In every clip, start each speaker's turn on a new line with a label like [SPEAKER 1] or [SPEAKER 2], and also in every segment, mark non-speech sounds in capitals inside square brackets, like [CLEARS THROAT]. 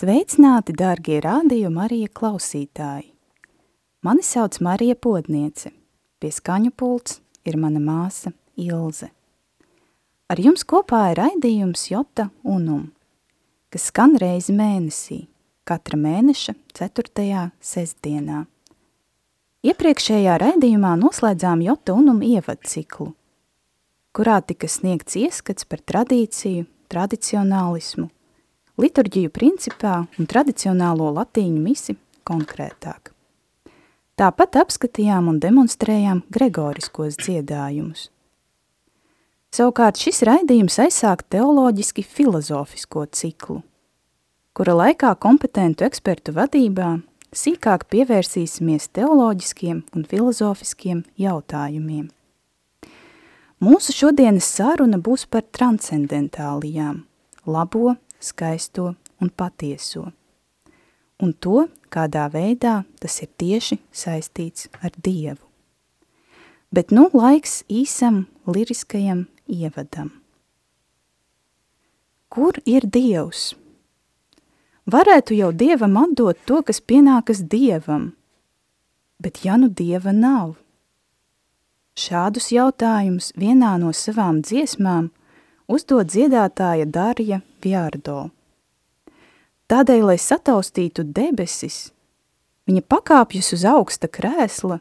[SPEAKER 1] Sveicināti, dārgie rādīju Marija klausītāji! Mani sauc Marija Podniece. Pie skaņu pults ir mana māsa Ilze. Ar jums kopā ir raidījums Jota Unum, kas skan reizi mēnesī, katra mēneša 4. sestdienā. Iepriekšējā raidījumā noslēdzām Jota Unum ievadu ciklu, kurā tika sniegts ieskats par tradīciju, tradicionālismu, liturģiju principā un tradicionālo latīņu misi konkrētāk. Tāpat apskatījām un demonstrējām gregoriskos dziedājumus. Savukārt šis raidījums aizsāk teoloģiski filozofisko ciklu, kura laikā kompetentu ekspertu vadībā sīkāk pievērsīsimies teoloģiskiem un filozofiskiem jautājumiem. Mūsu šodienas saruna būs par transcendentālijām, labo, skaisto un patieso, un to, kādā veidā tas ir tieši saistīts ar Dievu. Bet nu laiks īsam liriskajam ievadam. Kur ir Dievs? Varētu jau Dievam atdot to, kas pienākas Dievam, bet ja nu Dieva nav? Šādus jautājumus vienā no savām dziesmām uzdod dziedātāja Darja Vjārdo. Tādēļ, lai sataustītu debesis, viņa pakāpjas uz augsta krēsla,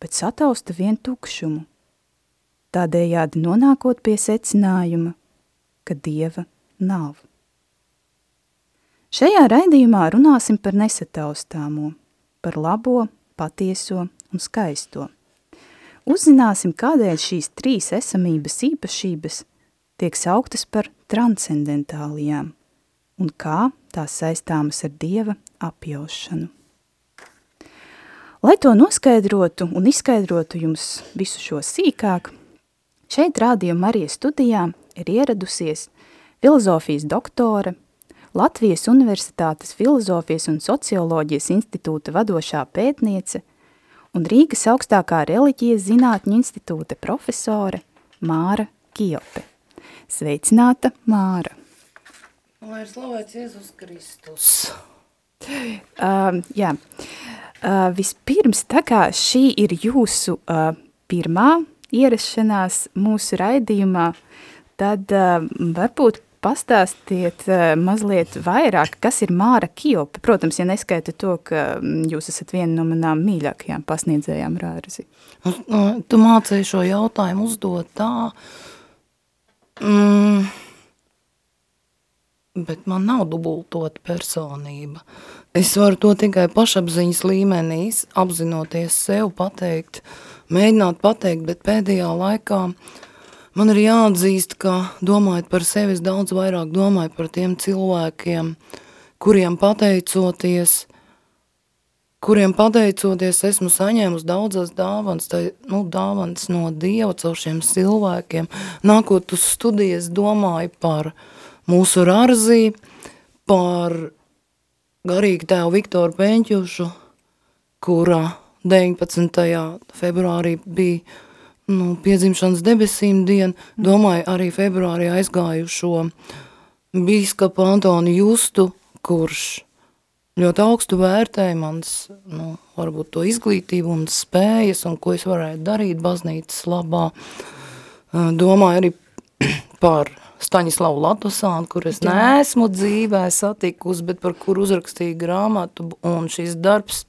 [SPEAKER 1] bet satausta vien tukšumu. Tādējādi nonākot pie secinājuma, ka Dieva nav. Šajā raidījumā runāsim par nesataustāmo, par labo, patieso un skaisto. Uzzināsim, kādēļ šīs trīs esamības īpašības tiek sauktas par transcendentālijām un kā tās saistāmas ar Dieva apjaušanu. Lai to noskaidrotu un izskaidrotu jums visu šo sīkāk, šeit rādījuma Marijas studijā ir ieradusies filozofijas doktore, Latvijas Universitātes filozofijas un socioloģijas institūta vadošā pētniece un Rīgas augstākā reliģijas zinātņu institūta profesore Māra Kijope. Sveicināta Māra!
[SPEAKER 2] Lai ir slavēts Jēzus Kristus.
[SPEAKER 1] Uh, jā, uh, vispirms, tā kā šī ir jūsu uh, pirmā ierašanās mūsu raidījumā, tad uh, varbūt pastāstiet uh, mazliet vairāk, kas ir Māra Kijopa. Protams, ja neskaita to, ka jūs esat viena no manām mīļākajām pasniedzējām rārzi.
[SPEAKER 2] Tu mācēji šo jautājumu uzdot tā, Mm, bet man nav dubultota personība. Es varu to tikai pašapziņas līmenī, apzinoties sev pateikt, mēģināt pateikt, bet pēdējā laikā man ir jāatzīst, ka domājot par sevi, es daudz vairāk domāju par tiem cilvēkiem, kuriem pateicoties – kuriem pateicoties esmu saņēmusi daudzas dāvanas, tā, nu, dāvanas no Dieva caur šiem cilvēkiem. Nākot uz studijas domāju par mūsu Rarzī, par garīgi tēvu Viktoru Peņķušu, kura 19. februārī bija nu, piedzimšanas debesīm diena, domāju arī februārī aizgājušo bīskapu Antoni Justu, kurš ļoti augstu vērtēju mans, nu, varbūt to izglītību un spējas, un ko es varētu darīt baznīcas labā. Domāju arī [CLEARS THROAT] par Staņislavu Latusānu, kur es neesmu dzīvē satikusi, bet par kur uzrakstīju grāmatu, un šis darbs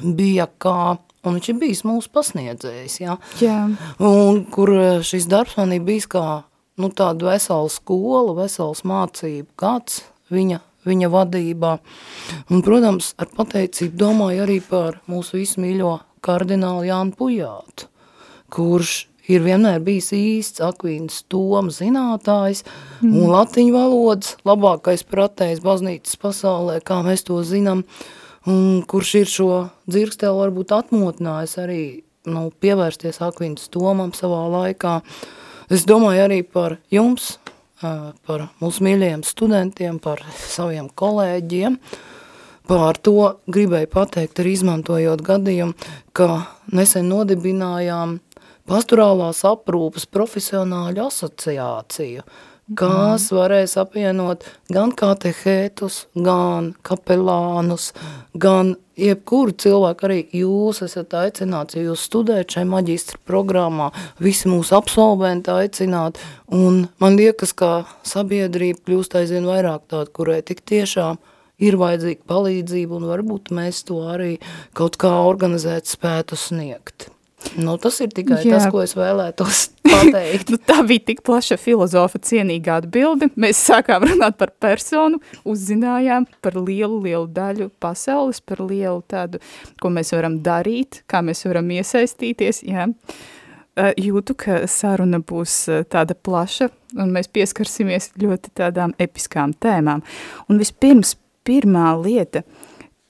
[SPEAKER 2] bija kā, un viņš ir bijis mūsu pasniedzējs, jā.
[SPEAKER 1] jā.
[SPEAKER 2] Un kur šis darbs man ir bijis kā, nu, tāda vesela skola, vesels mācību gads viņa viņa vadībā. Un, protams, ar pateicību domāju arī par mūsu visu mīļo kardinālu Jānu Pujātu, kurš ir vienmēr bijis īsts Akvīnas Toma zinātājs mm. un latiņu valodas labākais pratējs baznīcas pasaulē, kā mēs to zinām, un kurš ir šo dzirkstēlu varbūt atmotinājis arī nu, pievērsties Akvīnas Tomam savā laikā. Es domāju arī par jums, par mūsu mīļajiem studentiem, par saviem kolēģiem, Pār to gribēju pateikt, arī izmantojot gadījumu, ka nesen nodibinājām pastorālās aprūpas profesionāļu asociāciju, kas mhm. varēs apvienot gan katehētus, gan kapelānus, gan jebkuru cilvēku, arī jūs esat aicināts, ja jūs studējat šai maģistra programmā, visi mūsu absolventi aicināt, un man liekas, ka sabiedrība kļūst aizvien vairāk tāda, kurai tik tiešām ir vajadzīga palīdzība, un varbūt mēs to arī kaut kā organizēt spētu sniegt. Nu, tas ir tikai Jā. tas, ko es vēlētos [LAUGHS] pateikt.
[SPEAKER 1] nu, tā bija tik plaša filozofa cienīga atbilde. Mēs sākām runāt par personu, uzzinājām par lielu, lielu daļu pasaules, par lielu tādu, ko mēs varam darīt, kā mēs varam iesaistīties. Jā. Jūtu, ka saruna būs tāda plaša, un mēs pieskarsimies ļoti tādām episkām tēmām. Un vispirms pirmā lieta –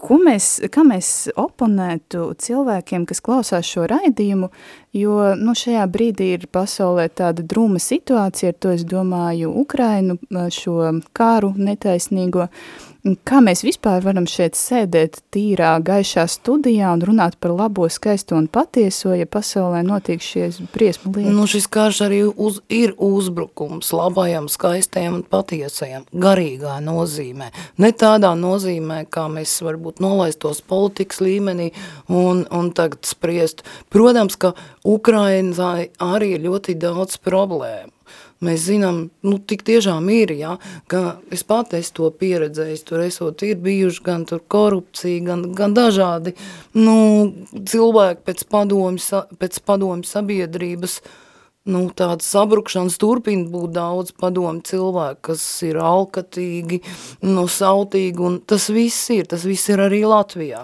[SPEAKER 1] Ko mēs, kā mēs oponētu cilvēkiem, kas klausās šo raidījumu, jo nu, šajā brīdī ir pasaulē tāda drūma situācija, ar to es domāju Ukrainu, šo kāru netaisnīgo, uh, Kā mēs vispār varam šeit sēdēt tīrā, gaišā studijā un runāt par labo, skaisto un patieso, ja pasaulē notiek šies briesmu lietas?
[SPEAKER 2] Nu, šis karš arī uz, ir uzbrukums labajam, skaistajam un patiesajam, garīgā nozīmē. Ne tādā nozīmē, kā mēs varbūt nolaistos politikas līmenī un, un tagad spriest. Protams, ka Ukrainai arī ir ļoti daudz problēmu Mēs zinām, nu, tik tiešām ir, ja, ka es pat esmu to pieredzējis, tur esot ir bijuši gan tur korupcija, gan, gan dažādi, nu, cilvēki pēc padomju, pēc padomju sabiedrības, nu, tādas sabrukšanas turpina būt daudz padomu cilvēku, kas ir alkatīgi, nu, sautīgi, un tas viss ir, tas viss ir arī Latvijā.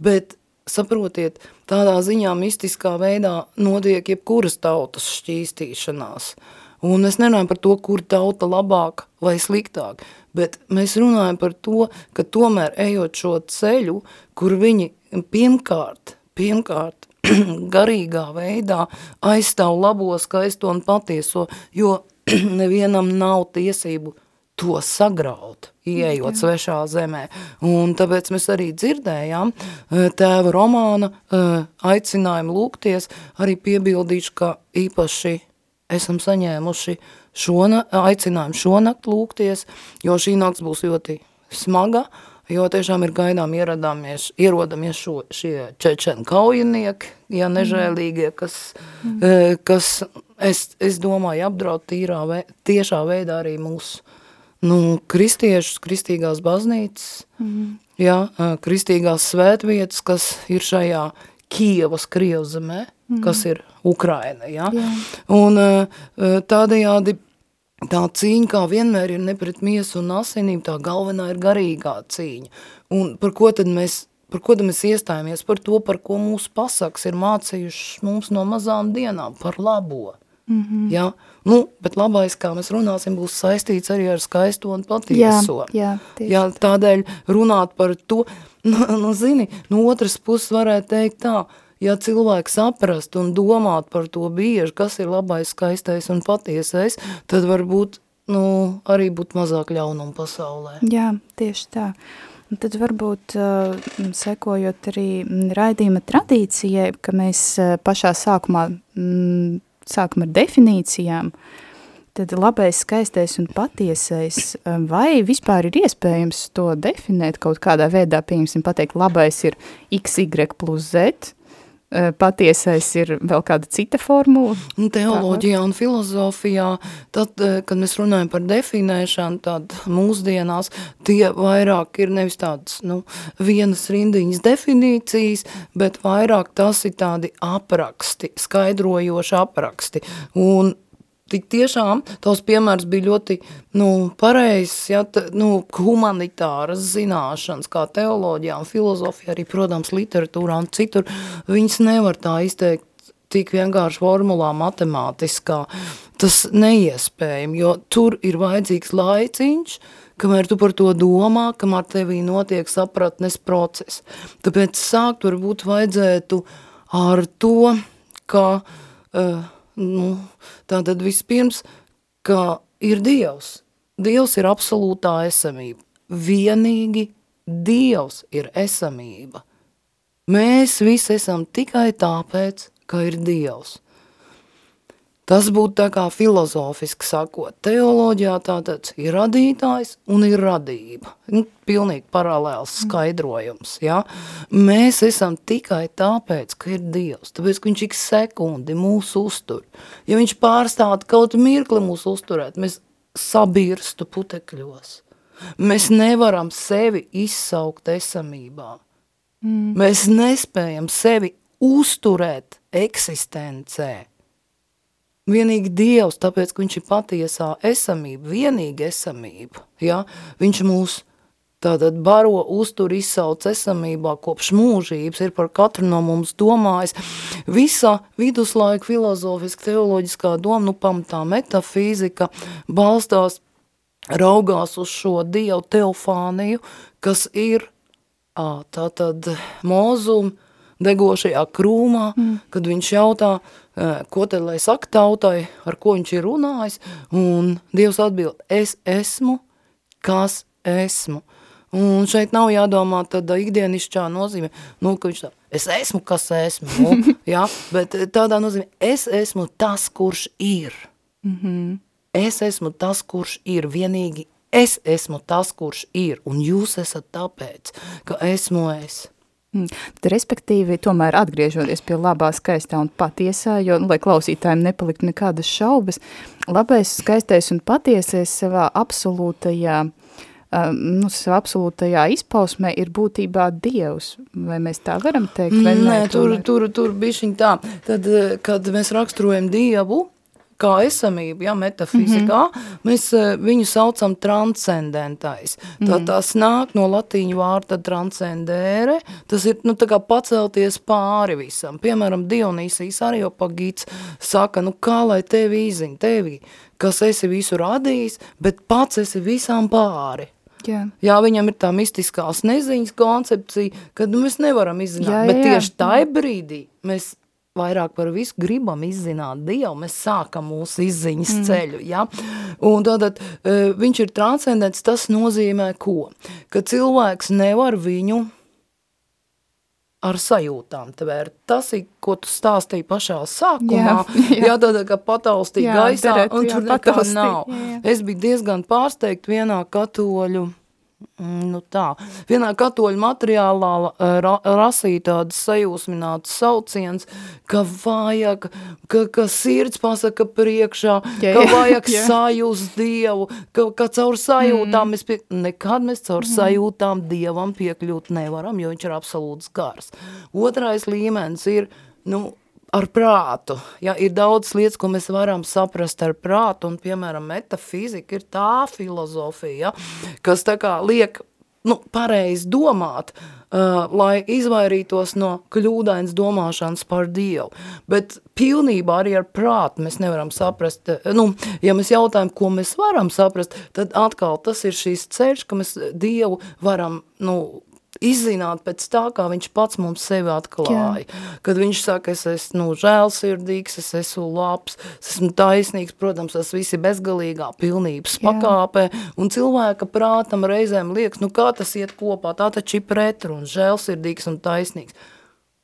[SPEAKER 2] Bet, saprotiet, tādā ziņā mistiskā veidā notiek jebkuras tautas šķīstīšanās – Un es nerunāju par to, kur tauta labāk vai sliktāk, bet mēs runājam par to, ka tomēr ejot šo ceļu, kur viņi pirmkārt, pirmkārt [CLEARS THROAT] garīgā veidā aizstāv labo, skaisto un patieso, jo [CLEARS THROAT] nevienam nav tiesību to sagraut, ieejot Jā. svešā zemē. Un tāpēc mēs arī dzirdējām eh, tēva romāna eh, aicinājumu lūgties, arī piebildīšu, ka īpaši esam saņēmuši šona, aicinājumu šonakt lūgties, jo šī nakts būs ļoti smaga, jo tiešām ir gaidām ieradāmies, ierodamies šo, šie čečeni kaujinieki, ja nežēlīgie, kas, mm. kas es, es domāju, apdraud tīrā, vē, tiešā veidā arī mūsu nu, kristiešus, kristīgās baznīcas, mm. ja, kristīgās svētvietas, kas ir šajā Kievas Krievzemē, mm. kas ir Ukraina. Ja? Jā. Un eh, eh, tādējādi tā cīņa, kā vienmēr ir ne pret miesu un asinīm, tā galvenā ir garīgā cīņa. Un par ko tad mēs par ko mēs iestājāmies, par to, par ko mūsu pasaks ir mācījušas mums no mazām dienām, par labo. Mm -hmm. ja? nu, bet labais, kā mēs runāsim, būs saistīts arī ar skaisto un patieso.
[SPEAKER 1] Jā, jā,
[SPEAKER 2] ja, tādēļ runāt par to, nu, [LAUGHS] nu zini, no otras puses varētu teikt tā, ja cilvēks saprast un domāt par to bieži, kas ir labais, skaistais un patiesais, tad varbūt nu, arī būtu mazāk ļaunumu pasaulē.
[SPEAKER 1] Jā, tieši tā. Un tad varbūt uh, sekojot arī raidījuma tradīcijai, ka mēs uh, pašā sākumā mm, sākam ar definīcijām, tad labais, skaistais un patiesais, vai vispār ir iespējams to definēt kaut kādā veidā, pieņemsim pateikt, labais ir x, y plus z, Eh, patiesais ir vēl kāda cita formula?
[SPEAKER 2] Nu, teoloģijā un filozofijā, tad, eh, kad mēs runājam par definēšanu, tad mūsdienās tie vairāk ir nevis tādas, nu, vienas rindiņas definīcijas, bet vairāk tas ir tādi apraksti, skaidrojoši apraksti. Un tik tiešām tavs piemērs bija ļoti nu, pareizs, ja, t, nu, humanitāras zināšanas, kā teoloģijā un filozofijā, arī, protams, literatūrā un citur, viņas nevar tā izteikt tik vienkārši formulā matemātiskā, tas neiespējami, jo tur ir vajadzīgs laiciņš, kamēr tu par to domā, kamēr tevī notiek sapratnes process. Tāpēc sākt varbūt vajadzētu ar to, ka, uh, nu, tātad vispirms, ka ir Dievs. Dievs ir absolūtā esamība. Vienīgi Dievs ir esamība. Mēs visi esam tikai tāpēc, ka ir Dievs. Tas būtu tā kā filozofiski sakot. Teoloģijā tātad ir radītājs un ir radība. Nu, pilnīgi paralēls skaidrojums. Ja? Mēs esam tikai tāpēc, ka ir Dievs. Tāpēc, ka viņš ik sekundi mūs uztur. Ja viņš pārstātu kaut mirkli mūs uzturēt, mēs sabirstu putekļos. Mēs nevaram sevi izsaukt esamībā. Mm. Mēs nespējam sevi uzturēt eksistencē. Vienīgi Dievs, tāpēc, ka viņš ir patiesā esamība, vienīga esamība. Ja? Viņš mūs tātad baro, uztur, izsauc esamībā kopš mūžības, ir par katru no mums domājis. Visa viduslaika filozofiska, teoloģiskā doma, nu pamatā metafīzika, balstās, raugās uz šo Dievu teofāniju, kas ir tātad mūzum degošajā krūmā, mm. kad viņš jautā, ko tad lai saka tautai, ar ko viņš ir runājis, un Dievs atbild, es esmu, kas esmu. Un šeit nav jādomā tāda ikdienišķā nozīme, nu, ka viņš tā, es esmu, kas esmu, nu, [LAUGHS] jā, bet tādā nozīmē, es esmu tas, kurš ir. Mm -hmm. Es esmu tas, kurš ir, vienīgi Es esmu tas, kurš ir, un jūs esat tāpēc, ka esmu es.
[SPEAKER 1] Mm. Respektīvi, tomēr atgriežoties pie labā, skaistā un patiesā, jo, nu, lai klausītājiem nepaliktu nekādas šaubas, labais, skaistais un patiesais savā absolūtajā, um, nu, savā absolūtajā izpausmē ir būtībā Dievs. Vai mēs tā varam teikt? Vai
[SPEAKER 2] Nē, tur, tur, tur bišķiņ tā. Tad, kad mēs raksturojam Dievu, kā esamību, ja, metafizikā, mm -hmm. mēs eh, viņu saucam transcendentais. Tā, mm -hmm. tas nāk no latīņu vārda transcendere, tas ir, nu, tā kā pacelties pāri visam. Piemēram, Dionīsijas Areopagīts saka, nu, kā lai tevi izziņ, tevi, kas esi visu radījis, bet pats esi visām pāri. Jā. jā, viņam ir tā mistiskās neziņas koncepcija, kad nu, mēs nevaram izzināt, jā, jā. bet tieši tajā brīdī mēs vairāk par visu gribam izzināt Dievu, mēs sākam mūsu izziņas mm. ceļu, ja? Un tātad e, viņš ir transcendents, tas nozīmē ko? Ka cilvēks nevar viņu ar sajūtām tvērt. Tas ir, ko tu stāstīji pašā sākumā, jā, jā. jā tādā kā pataustīja gaisā, deret, un tur nekā nav. Jā, jā. Es biju diezgan pārsteigt vienā katoļu nu tā, vienā katoļu materiālā eh, ra, rasīja tādas sajūsminātas sauciens, ka vajag, ka, ka sirds pasaka priekšā, jā, ka vajag jā. sajust Dievu, ka, ka caur sajūtām mm. mēs pie, nekad mēs caur mm. sajūtām Dievam piekļūt nevaram, jo viņš ir absolūts gars. Otrais līmenis ir, nu, ar prātu. Ja, ir daudz lietas, ko mēs varam saprast ar prātu, un, piemēram, metafizika ir tā filozofija, ja, kas tā kā liek nu, pareizi domāt, uh, lai izvairītos no kļūdainas domāšanas par Dievu. Bet pilnībā arī ar prātu mēs nevaram saprast, nu, ja mēs jautājam, ko mēs varam saprast, tad atkal tas ir šīs ceļš, ka mēs Dievu varam, nu, izzināt pēc tā, kā viņš pats mums sevi atklāja. Jā. Kad viņš saka, es esmu nu, žēlsirdīgs, es esmu labs, es esmu taisnīgs, protams, tas viss ir bezgalīgā pilnības Jā. pakāpē, un cilvēka prātam reizēm liekas, nu kā tas iet kopā, tā taču ir pretruns, žēlsirdīgs un taisnīgs.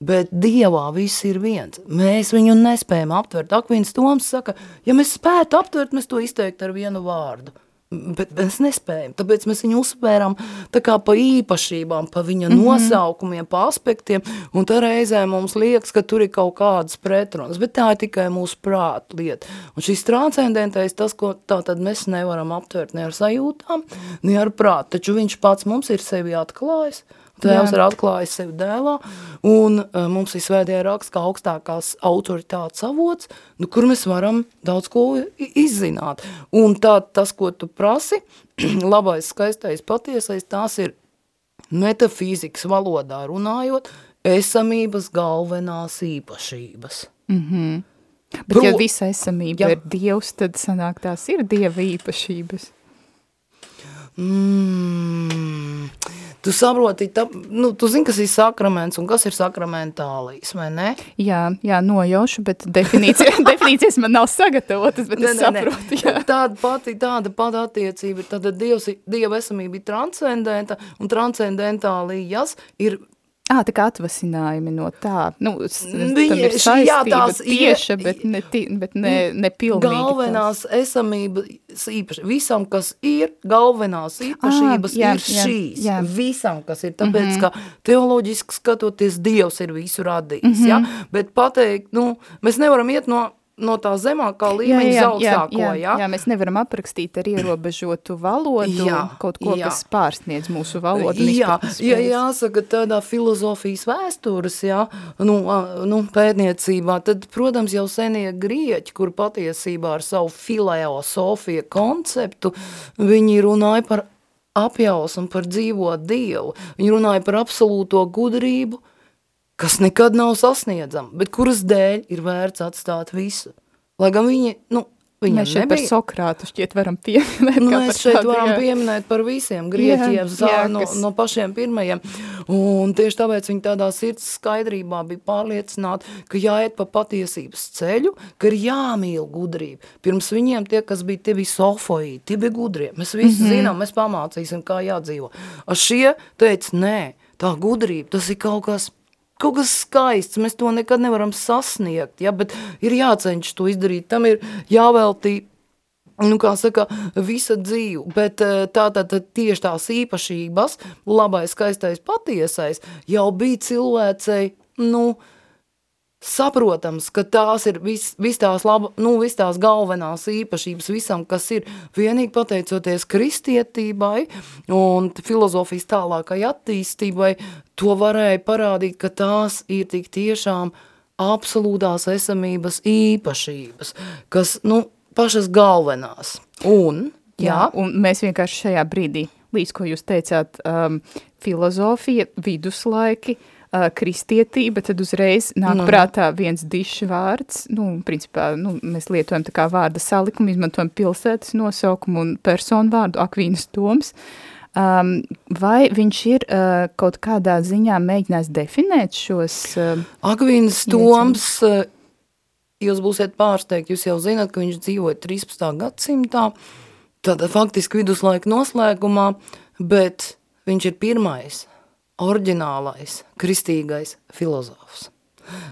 [SPEAKER 2] Bet Dievā viss ir viens. Mēs viņu nespējam aptvert. Akvīns Toms saka, ja mēs spētu aptvert, mēs to izteikt ar vienu vārdu – bet mēs nespējam. Tāpēc mēs viņu uzsvērām tā kā pa īpašībām, pa viņa mm -hmm. nosaukumiem, pa aspektiem, un tā reizē mums liekas, ka tur ir kaut kādas pretrunas, bet tā ir tikai mūsu prāta lieta. Un šis transcendentais, tas, ko tā tad mēs nevaram aptvert ne ar sajūtām, ne ar prātu, taču viņš pats mums ir sevi atklājis, Tēvs ir atklājis sevi dēlā, un uh, mums ir svētie raksts kā augstākās autoritātes avots, nu, kur mēs varam daudz ko izzināt. Un tā, tas, ko tu prasi, [CLEARS THROAT] labais, skaistais, patiesais, tās ir metafīzikas valodā runājot, esamības galvenās īpašības.
[SPEAKER 1] Mhm. Bet
[SPEAKER 2] Pro-
[SPEAKER 1] ja visa esamība
[SPEAKER 2] Jā.
[SPEAKER 1] ir Dievs, tad sanāk tās ir Dieva īpašības.
[SPEAKER 2] Mm, tu saproti, tā, nu, tu zini, kas ir sakraments un kas ir sakramentālīs, vai ne?
[SPEAKER 1] Jā, jā, nojaušu, bet definīcija, [LAUGHS] definīcijas man nav sagatavotas, bet es saprotu, jā.
[SPEAKER 2] Tāda pati, tāda pati attiecība ir, tad Dievs, Dieva esamība ir transcendenta un transcendentālijas ir
[SPEAKER 1] Ā, tā kā atvasinājumi no tā, nu,
[SPEAKER 2] Viņi-
[SPEAKER 1] ir
[SPEAKER 2] jā,
[SPEAKER 1] saistība
[SPEAKER 2] tās ir-
[SPEAKER 1] tieša, bet ne, bet ne, ne pilnīgi
[SPEAKER 2] galvenās esamības īpaši. Visam, kas ir, galvenās īpašības
[SPEAKER 1] jā,
[SPEAKER 2] ir
[SPEAKER 1] jā,
[SPEAKER 2] šīs.
[SPEAKER 1] jā.
[SPEAKER 2] Visam, kas ir. Tāpēc, ka teoloģiski skatoties, Dievs ir visu radījis. Ja? Bet pateikt, nu, mēs nevaram iet no, no tā zemākā līmeņa uz augstāko.
[SPEAKER 1] jā,
[SPEAKER 2] ja?
[SPEAKER 1] jā, mēs nevaram aprakstīt ar ierobežotu valodu
[SPEAKER 2] Jā,
[SPEAKER 1] kaut ko,
[SPEAKER 2] jā.
[SPEAKER 1] kas pārsniedz mūsu valodu.
[SPEAKER 2] Jā,
[SPEAKER 1] spējas.
[SPEAKER 2] jāsaka tādā filozofijas vēstures, jā, nu, nu, pētniecībā, tad, protams, jau senie grieķi, kur patiesībā ar savu filēosofiju konceptu, viņi runāja par apjausmu, par dzīvo Dievu. Viņi runāja par absolūto gudrību, kas nekad nav sasniedzama, bet kuras dēļ ir vērts atstāt visu. Lai gan viņi, nu, viņiem
[SPEAKER 1] Mēs šeit par
[SPEAKER 2] nebija...
[SPEAKER 1] Sokrātu šķiet varam pieminēt.
[SPEAKER 2] Nu, mēs
[SPEAKER 1] par
[SPEAKER 2] šeit
[SPEAKER 1] tādu,
[SPEAKER 2] varam
[SPEAKER 1] jā.
[SPEAKER 2] pieminēt par visiem grieķiem
[SPEAKER 1] Jā, jā,
[SPEAKER 2] no,
[SPEAKER 1] kas-
[SPEAKER 2] no pašiem pirmajiem. Un tieši tāpēc viņi tādā sirds skaidrībā bija pārliecināti, ka jāiet pa patiesības ceļu, ka ir jāmīl gudrība. Pirms viņiem tie, kas bija, tie bija sofoji, tie bija gudrie. Mēs visi mm -hmm. zinām, mēs pamācīsim, kā jādzīvo. A šie teica, nē, tā gudrība, tas ir kaut kas, kaut kas skaists, mēs to nekad nevaram sasniegt, ja, bet ir jācenšas to izdarīt, tam ir jāveltī nu, kā saka, visa dzīve, bet eh, tātad tā, tieši tās īpašības, labais, skaistais, patiesais, jau bija cilvēcei, nu, saprotams, ka tās ir vis, vis tās, laba, nu, vis tās galvenās īpašības visam, kas ir vienīgi pateicoties kristietībai un filozofijas tālākai attīstībai, to varēja parādīt, ka tās ir tik tiešām absolūtās esamības īpašības, kas, nu, pašas galvenās. Un, jā,
[SPEAKER 1] Jā, un mēs vienkārši šajā brīdī, līdz ko jūs teicāt, um, filozofija, viduslaiki, uh, kristietība, tad uzreiz nāk
[SPEAKER 2] Nu.
[SPEAKER 1] prātā viens dišs vārds, nu, principā, nu, mēs lietojam tā kā vārda salikumu, izmantojam pilsētas nosaukumu un personu vārdu, Akvīnas Toms, um, vai viņš ir uh, kaut kādā ziņā mēģinājis definēt šos, uh,
[SPEAKER 2] Akvīns Toms, eh, jūs būsiet pārsteigti, jūs jau zināt, ka viņš dzīvoja 13. gadsimtā, tātad faktiski viduslaika noslēgumā, bet viņš ir pirmais, oriģinālais, kristīgais filozofs.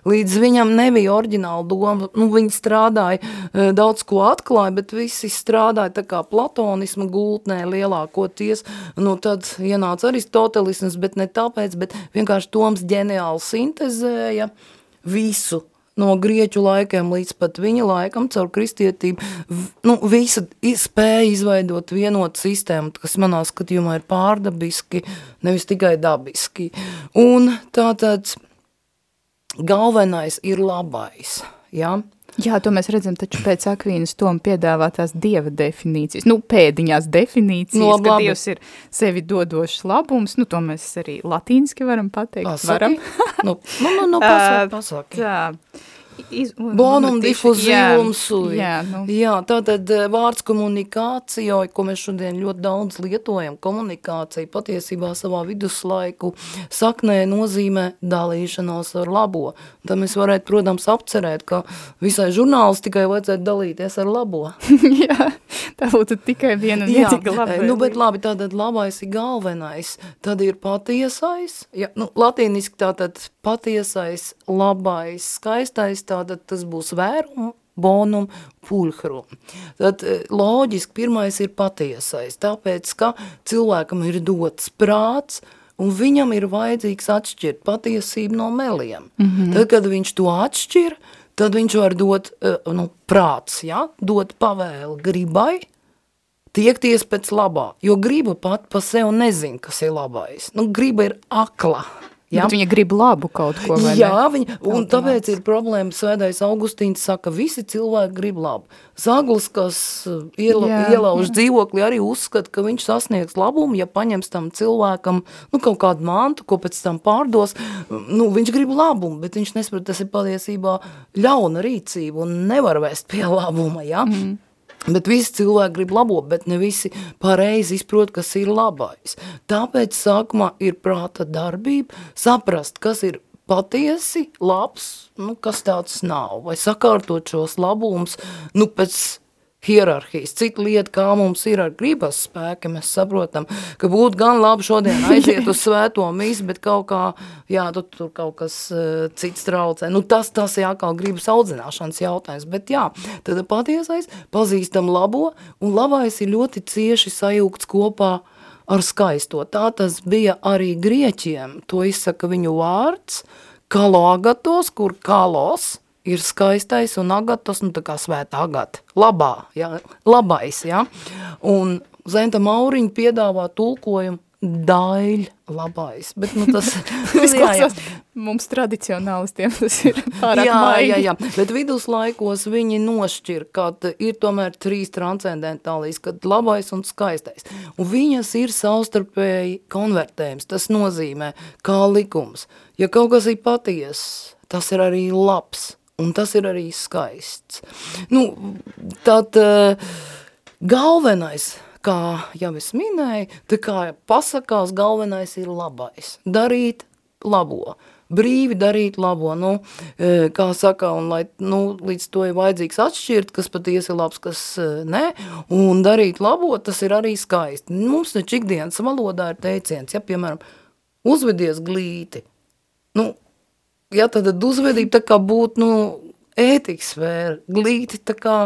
[SPEAKER 2] Līdz viņam nebija oriģināla doma, nu, viņi strādāja, eh, daudz ko atklāja, bet visi strādāja tā kā platonisma gultnē lielākoties, nu, tad ienāca aristotelisms, bet ne tāpēc, bet vienkārši Toms ģeniāli sintezēja visu no grieķu laikiem līdz pat viņa laikam, caur kristietību, nu, visa spēja izveidot vienotu sistēmu, kas manā skatījumā ir pārdabiski, nevis tikai dabiski. Un tātad galvenais ir labais, ja?
[SPEAKER 1] Jā, to mēs redzam taču pēc Akvīnas Toma piedāvātās dieva definīcijas, nu, pēdiņās definīcijas,
[SPEAKER 2] Nu,
[SPEAKER 1] no,
[SPEAKER 2] labi,
[SPEAKER 1] ka
[SPEAKER 2] labi.
[SPEAKER 1] Dievs ir sevi dodošs labums, nu, to mēs arī latīniski varam pateikt,
[SPEAKER 2] Pasaki?
[SPEAKER 1] varam.
[SPEAKER 2] Nu, nu, nu, nu [LAUGHS] pasaki, pasaki.
[SPEAKER 1] Tā. Iz, un-
[SPEAKER 2] Bonum
[SPEAKER 1] un tieši-
[SPEAKER 2] diffusivum
[SPEAKER 1] jā. Jā, nu,
[SPEAKER 2] Jā, tātad eh, vārds komunikācija, ko mēs šodien ļoti daudz lietojam, komunikācija patiesībā savā viduslaiku saknē nozīmē dalīšanos ar labo. Tad mēs varētu, protams, apcerēt, ka visai žurnālistikai vajadzētu dalīties ar labo. [LAUGHS]
[SPEAKER 1] jā, tā būtu tikai viena vienīga
[SPEAKER 2] eh,
[SPEAKER 1] labvēlība.
[SPEAKER 2] nu, bet labi, tātad labais ir galvenais, tad ir patiesais, ja, nu, latīniski tātad patiesais, labais, skaistais, tātad tas būs vērum, bonum, pulhrum. Tad eh, loģiski pirmais ir patiesais, tāpēc, ka cilvēkam ir dots prāts, un viņam ir vajadzīgs atšķirt patiesību no meliem. Mm -hmm. Tad, kad viņš to atšķir, tad viņš var dot, eh, nu, prāts, ja, dot pavēli gribai, tiekties pēc labā, jo griba pat pa sev nezin, kas ir labais. Nu, griba ir akla,
[SPEAKER 1] Jā, Bet viņa grib labu kaut ko, vai
[SPEAKER 2] Jā, viņa, un tāpēc ir problēma, svētais Augustīns saka, visi cilvēki grib labu. Zaglis, kas uh, iela, jā, ielauž jā. dzīvokli, arī uzskata, ka viņš sasniegs labumu, ja paņems tam cilvēkam nu, kaut kādu mantu, ko pēc tam pārdos, nu, viņš grib labumu, bet viņš nesaprot, tas ir patiesībā ļauna rīcība un nevar vēst pie labuma, ja? Mm. Bet visi cilvēki grib labo, bet ne visi pareizi izprot, kas ir labais. Tāpēc sākumā ir prāta darbība, saprast, kas ir patiesi labs, nu, kas tāds nav, vai sakārtot šos labumus, nu, pēc hierarhijas. Cita lieta, kā mums ir ar gribas spēku, mēs saprotam, ka būtu gan labi šodien [LAUGHS] aiziet uz svēto misi, bet kaut kā, jā, tu, tur kaut kas uh, cits traucē. Nu, tas, tas ir atkal gribas audzināšanas jautājums, bet jā, tad patiesais pazīstam labo, un labais ir ļoti cieši sajūgts kopā ar skaisto. Tā tas bija arī grieķiem, to izsaka viņu vārds, kaloagatos, kur kalos, ir skaistais un agatas, nu tā kā svēta agata, labā, ja, labais, ja, un Zenta Mauriņa piedāvā tulkojumu daļ labais, bet nu tas... [LAUGHS]
[SPEAKER 1] jā, jā. Mums tradicionālistiem tas ir pārāk
[SPEAKER 2] jā,
[SPEAKER 1] maigi.
[SPEAKER 2] Jā, jā, bet viduslaikos viņi nošķir, kad ir tomēr trīs transcendentālīs, kad labais un skaistais. Un viņas ir savstarpēji konvertējums, tas nozīmē kā likums. Ja kaut kas ir paties, tas ir arī labs un tas ir arī skaists. Nu, tad uh, galvenais, kā jau es minēju, tā kā pasakās, galvenais ir labais. Darīt labo brīvi darīt labo, nu, e, kā saka, un lai, nu, līdz to ir vajadzīgs atšķirt, kas patiesi ir labs, kas e, ne, un darīt labo, tas ir arī skaisti. Mums taču ikdienas valodā ir teiciens, ja, piemēram, uzvedies glīti, nu, ja tad uzvedība tā kā būtu, nu, ētikas sfēra, glīti tā kā,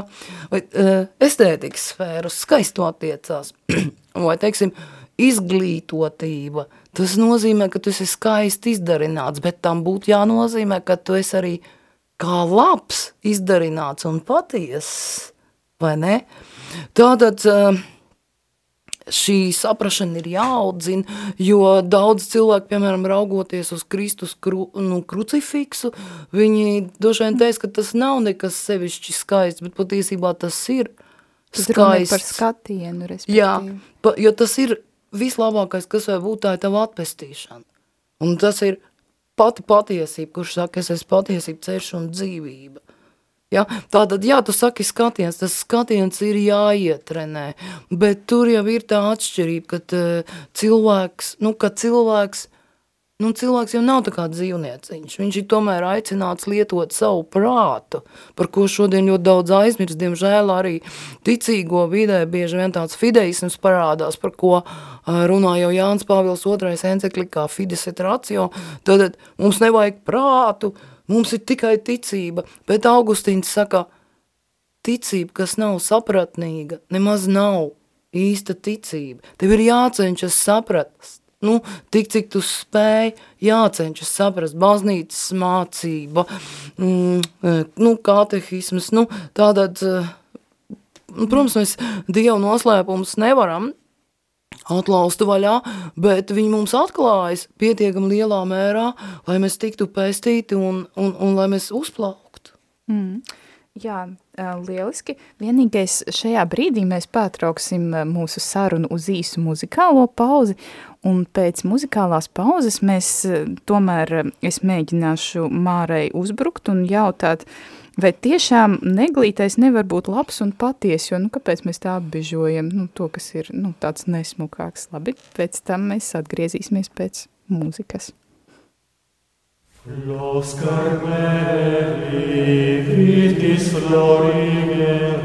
[SPEAKER 2] vai uh, estētikas sfēra, uz skaisto attiecās, [CLEARS THROAT] vai, teiksim, izglītotība, tas nozīmē, ka tu esi skaisti izdarināts, bet tam būtu jānozīmē, ka tu esi arī kā labs izdarināts un paties, vai ne? Tātad, uh, šī saprašana ir jāaudzina, jo daudz cilvēku, piemēram, raugoties uz Kristus kru, nu, krucifiksu, viņi droši vien teiks, ka tas nav nekas sevišķi skaists, bet patiesībā tas ir
[SPEAKER 1] tas skaists. par skatienu, respektīvi.
[SPEAKER 2] Jā, pa, jo tas ir vislabākais, kas var būt, tā ir tava atpestīšana. Un tas ir pati patiesība, kurš saka, es esmu patiesība, ceļš un dzīvība. Ja? Tātad, jā, tu saki skatiens, tas skatiens ir jāietrenē, bet tur jau ir tā atšķirība, ka uh, cilvēks, nu, ka cilvēks, nu, cilvēks jau nav tā kā dzīvnieciņš, viņš ir tomēr aicināts lietot savu prātu, par ko šodien ļoti daudz aizmirst, diemžēl arī ticīgo vidē bieži vien tāds fideisms parādās, par ko uh, runā jau Jānis Pāvils II enceklikā Fides et ratio, tad mums nevajag prātu, Mums ir tikai ticība, bet Augustīns saka, ticība, kas nav sapratnīga, nemaz nav īsta ticība. Tev ir jācenšas saprast, nu, tik cik tu spēj, jācenšas saprast baznīcas mācība, mm, e, nu, katehismas, nu, tātad, e, nu, protams, mēs Dievu noslēpumus nevaram atlaustu vaļā, bet viņi mums atklājas pietiekami lielā mērā, lai mēs tiktu pēstīti un, un, un lai mēs uzplauktu.
[SPEAKER 1] Mm. Jā, lieliski. Vienīgais šajā brīdī mēs pārtrauksim mūsu sarunu uz īsu muzikālo pauzi, un pēc muzikālās pauzes mēs tomēr, es mēģināšu Mārai uzbrukt un jautāt, uh, Vai tiešām neglītais nevar būt labs un paties, jo, nu, kāpēc mēs tā apbežojam, nu, to, kas ir, nu, tāds nesmukāks, labi, pēc tam mēs atgriezīsimies pēc mūzikas. Los Carmeli vitis florigera,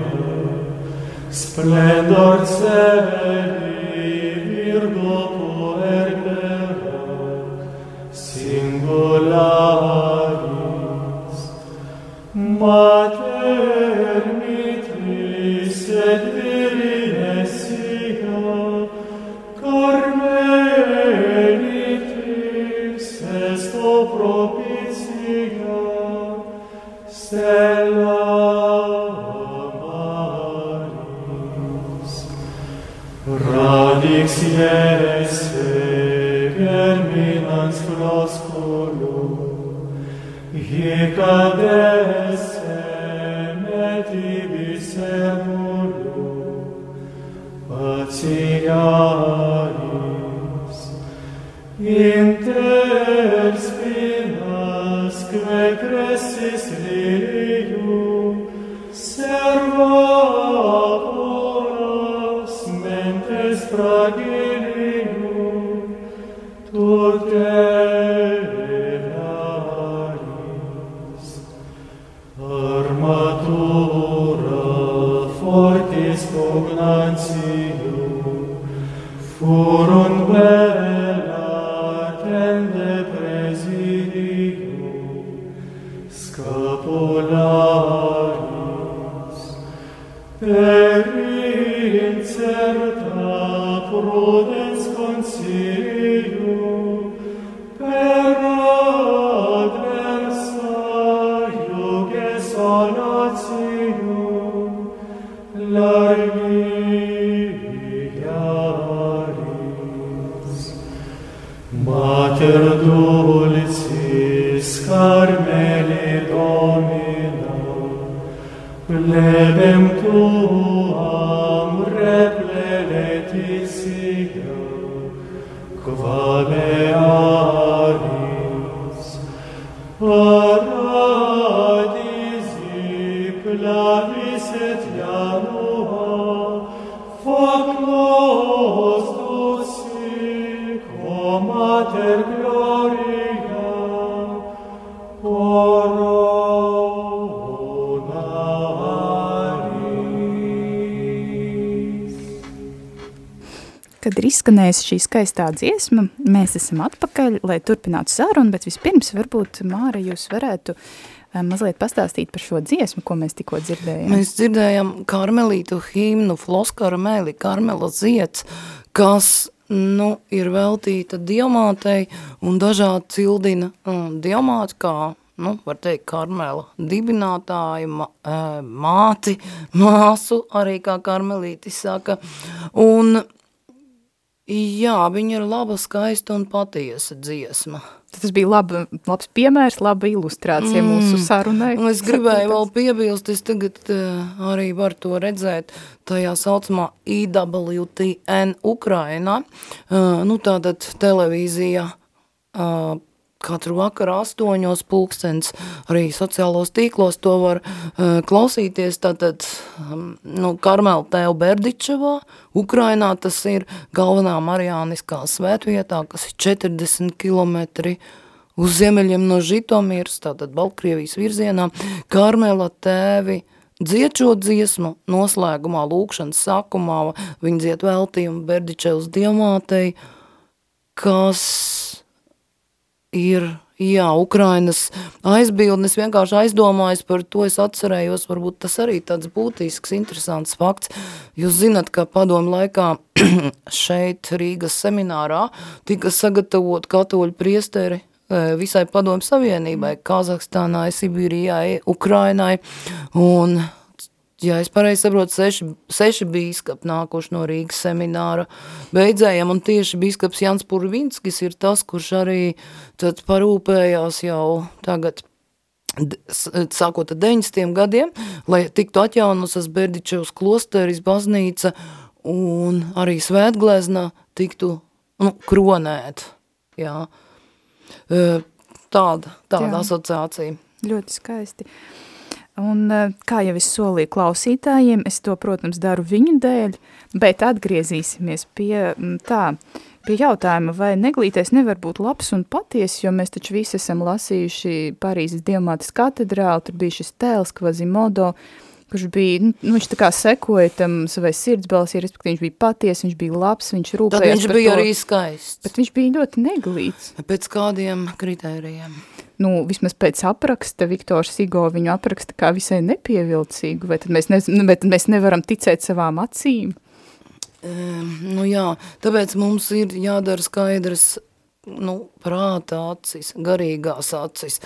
[SPEAKER 1] splendor celi virgo puerpera, singular Pater mitris et virine sia, cor menitis est o propitia, stella maris. Radix ieres fe,
[SPEAKER 3] germinans prosculus, Hicades et ibis emulo Inter spinas que crescis lirium mentes
[SPEAKER 1] fragilinum Tutem izskanējusi šī skaistā dziesma, mēs esam atpakaļ, lai turpinātu sarunu, bet vispirms varbūt, Māra, jūs varētu eh, mazliet pastāstīt par šo dziesmu, ko mēs tikko dzirdējām.
[SPEAKER 2] Mēs dzirdējam karmelītu himnu Floskara mēli, Karmela ziets, kas nu, ir veltīta diamātei un dažādi cildina um, diamāti, kā, nu, var teikt, Karmela dibinātāja, ma, uh, māti, māsu, arī kā karmelītis saka. Un, jā, viņa ir laba, skaista un patiesa dziesma.
[SPEAKER 1] Tas bija laba, labs piemērs, laba ilustrācija mm. mūsu sarunai.
[SPEAKER 2] Un es [LAUGHS] gribēju vēl piebilst, es tagad uh, arī varu to redzēt tajā saucamā IWTN Ukrainā, uh, nu tātad televīzija uh, katru vakaru astoņos pulkstens, arī sociālos tīklos to var uh, klausīties, tātad, um, nu, Karmela Tēva Berdičevā, Ukrainā tas ir galvenā Marijāniskā svētvietā, kas ir 40 kilometri uz ziemeļiem no Žitomirs, tātad Baltkrievijas virzienā, Karmela Tēvi dzied šo dziesmu noslēgumā, lūkšanas sākumā, viņi dzied veltījumu Berdičevas diamātei, kas ir, jā, Ukrainas aizbildnis, vienkārši aizdomājos par to, es atcerējos, varbūt tas arī tāds būtisks, interesants fakts. Jūs zinat, ka padomu laikā [CLEARS THROAT] šeit Rīgas seminārā tika sagatavot katoļu priesteri e, visai padomu savienībai, Kazahstānai, Sibīrijai, Ukrainai, un ja es pareizi saprotu, seši, seši bīskapi nākuši no Rīgas semināra beidzējiem, un tieši bīskaps Jans Purvinskis ir tas, kurš arī tad parūpējās jau tagad sākot ar 90. gadiem, lai tiktu atjaunotas Berdičevs klosteris, baznīca un arī svētglezna tiktu nu, kronēt. Jā. Tāda, tāda
[SPEAKER 1] Jā.
[SPEAKER 2] asociācija.
[SPEAKER 1] Ļoti skaisti. Un, eh, kā jau es solīju klausītājiem, es to, protams, daru viņu dēļ, bet atgriezīsimies pie tā, pie jautājuma, vai neglītais nevar būt labs un paties, jo mēs taču visi esam lasījuši Parīzes Diamātas katedrāli, tur bija šis tēls Kvazimodo, kurš bija, nu, nu, viņš tā kā sekoja tam savai sirdsbalsī, respektīvi viņš bija paties, viņš bija labs, viņš
[SPEAKER 2] Tad
[SPEAKER 1] rūpējās
[SPEAKER 2] viņš
[SPEAKER 1] par
[SPEAKER 2] bija
[SPEAKER 1] to,
[SPEAKER 2] arī skaists.
[SPEAKER 1] bet viņš bija ļoti neglīts.
[SPEAKER 2] Pēc kādiem kritērijiem?
[SPEAKER 1] Nu, vismaz pēc apraksta, Viktors Sigo viņu apraksta kā visai nepievilcīgu, vai tad mēs, ne, vai tad mēs nevaram ticēt savām acīm?
[SPEAKER 2] Um, nu jā, tāpēc mums ir jādara skaidrs, nu, prāta acis, garīgās acis.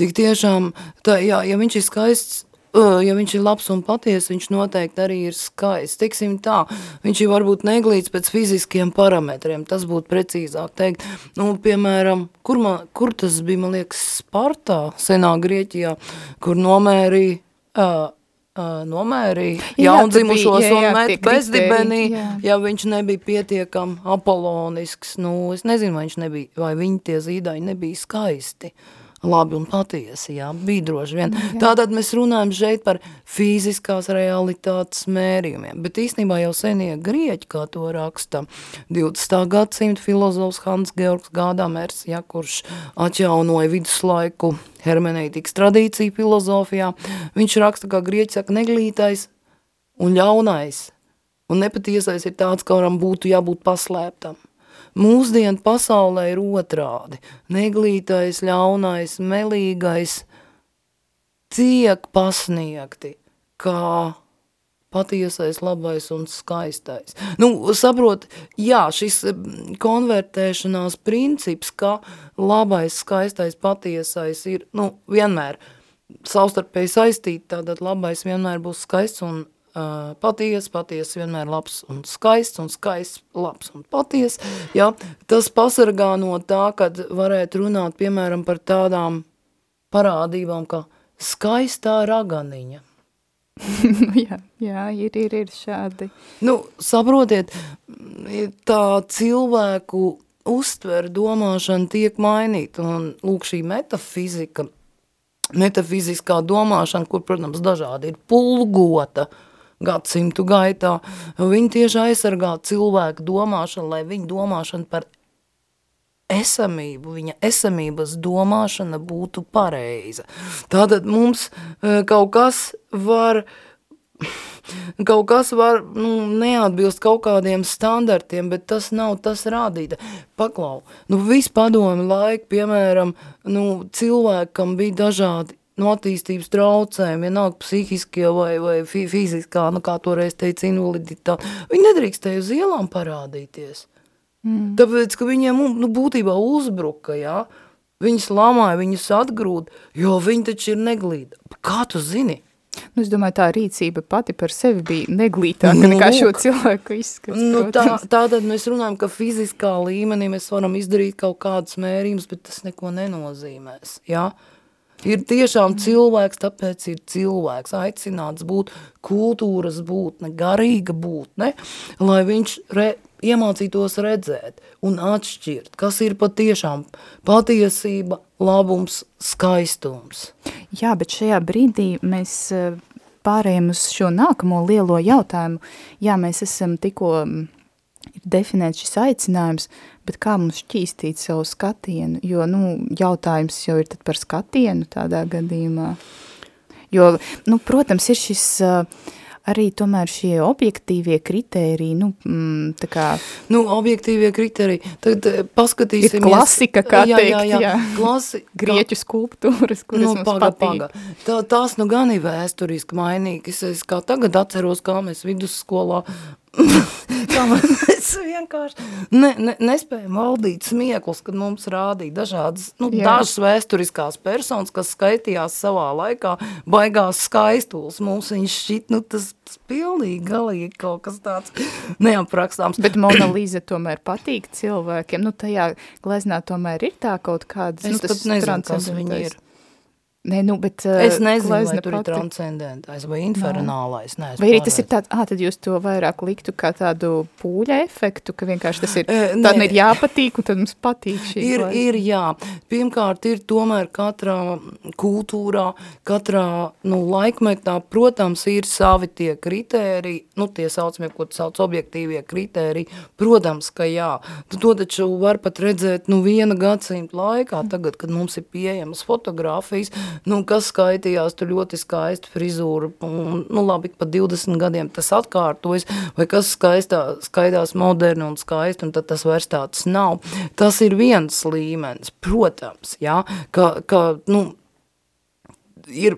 [SPEAKER 2] Tik tiešām, tā, jā, ja viņš ir skaists ja viņš ir labs un paties, viņš noteikti arī ir skaists. Teiksim tā, viņš ir varbūt neglīts pēc fiziskiem parametriem, tas būtu precīzāk teikt. Nu, piemēram, kur, man, kur tas bija, man liekas, Spartā, senā Grieķijā, kur nomērīja, uh, uh, nomērīja jaundzimušos jā, jā, un met bezdibenī, ja viņš nebija pietiekam apolonisks. Nu, es nezinu, vai, viņš nebija, vai viņi tie zīdaini nebija skaisti. Uh, labi un patiesi, jā, bija droši vien. Jā. Tātad mēs runājam šeit par fiziskās realitātes mērījumiem, bet īstenībā jau senie grieķi, kā to raksta 20. gadsimta filozofs Hans Georgs Gādamers, ja, kurš atjaunoja viduslaiku hermenētikas tradīciju filozofijā, viņš raksta, kā grieķi saka, neglītais un ļaunais, un nepatiesais ir tāds, ka varam būtu jābūt paslēptam. Mūsdienu pasaulē ir otrādi. Neglītais, ļaunais, melīgais tiek pasniegti kā patiesais, labais un skaistais. Nu, saprot, jā, šis mm, konvertēšanās princips, ka labais, skaistais, patiesais ir, nu, vienmēr savstarpēji saistīti, tātad labais vienmēr būs skaists un uh, paties, paties vienmēr labs un skaists, un skaists, labs un paties, ja, tas pasargā no tā, kad varētu runāt, piemēram, par tādām parādībām, kā skaistā raganiņa. [LAUGHS]
[SPEAKER 1] jā, jā, ir, ir, ir šādi.
[SPEAKER 2] Nu, saprotiet, tā cilvēku uztver domāšana tiek mainīta, un lūk šī metafizika, metafiziskā domāšana, kur, protams, dažādi ir pulgota, uh, gadsimtu gaitā. Viņi tieši aizsargā cilvēku domāšanu, lai viņa domāšana par esamību, viņa esamības domāšana būtu pareiza. Tātad mums e, kaut kas var [LAUGHS] kaut kas var nu, neatbilst kaut kādiem standartiem, bet tas nav tas rādīta. Paklau, nu viss padomi laika, piemēram, nu, cilvēkam bija dažādi no attīstības traucējumi, vienalga psihiskie vai, vai fiziskā, nu kā toreiz teica, invaliditāte, viņi nedrīkstēja uz ielām parādīties. Mm. Tāpēc, ka viņiem nu, būtībā uzbruka, jā, viņas lamāja, viņas atgrūd, jo viņi taču ir neglīda. Kā tu zini?
[SPEAKER 1] Nu, es domāju, tā rīcība pati par sevi bija neglītāka nu, nekā šo cilvēku izskats.
[SPEAKER 2] Nu, tā, tātad mēs runājam, ka fiziskā līmenī mēs varam izdarīt kaut kādus mērījumus, bet tas neko nenozīmēs, jā? Ja? Ir tiešām cilvēks, tāpēc ir cilvēks aicināts būt kultūras būtne, garīga būtne, lai viņš re, iemācītos redzēt un atšķirt, kas ir patiešām patiesība, labums, skaistums.
[SPEAKER 1] Jā, bet šajā brīdī mēs eh, pārējām uz šo nākamo lielo jautājumu. Jā, mēs esam tikko ir definēts šis aicinājums, bet kā mums šķīstīt savu skatienu, jo, nu, jautājums jau ir tad par skatienu tādā gadījumā. Jo, nu, protams, ir šis uh, arī tomēr šie objektīvie kritēriji, nu, mm, tā kā...
[SPEAKER 2] Nu, objektīvie kritēriji, tad paskatīsimies...
[SPEAKER 1] Ir klasika, kā
[SPEAKER 2] jā,
[SPEAKER 1] teikt,
[SPEAKER 2] jā, jā, jā. Klasi,
[SPEAKER 1] Grieķu skulptūras, kuras nu, mums paga, patīk. Paga.
[SPEAKER 2] Tā, tās nu gan ir vēsturiski mainīgas, es kā tagad atceros, kā mēs vidusskolā [LAUGHS] mēs vienkārši ne, ne, nespējam valdīt smieklus, kad mums rādīja dažādas, nu, Jā. dažas vēsturiskās personas, kas skaitījās savā laikā, baigās skaistuls. Mums viņš šķit, nu, tas, tas pilnīgi galīgi kaut kas tāds neaprakstāms.
[SPEAKER 1] Bet Mona Lisa tomēr patīk cilvēkiem, nu, tajā gleznā tomēr ir tā kaut kādas,
[SPEAKER 2] es
[SPEAKER 1] nu, tas
[SPEAKER 2] pat nezinu, kas viņi ir.
[SPEAKER 1] Nē, nu, bet...
[SPEAKER 2] Es nezinu, vai tur pati... ir transcendentais vai infernālais. Nē,
[SPEAKER 1] vai arī tas ir tāds, ā, tad jūs to vairāk liktu kā tādu pūļa efektu, ka vienkārši tas ir, uh, tad ir jāpatīk un tad mums patīk šī
[SPEAKER 2] ir, klaisa. Ir, jā. Pirmkārt, ir tomēr katrā kultūrā, katrā, nu, laikmetā, protams, ir savi tie kritēriji, nu, tie saucamie, ko sauc objektīvie kritēriji, protams, ka jā. To taču var pat redzēt, nu, viena gadsimta laikā, tagad, kad mums ir pieejamas fotogrāfijas, nu, kas skaitījās, tur ļoti skaista frizūra, un, nu, labi, pa 20 gadiem tas atkārtojas, vai kas skaistā, skaidās moderni un skaisti, un tad tas vairs tāds nav. Tas ir viens līmenis, protams, jā, ka, ka nu, ir,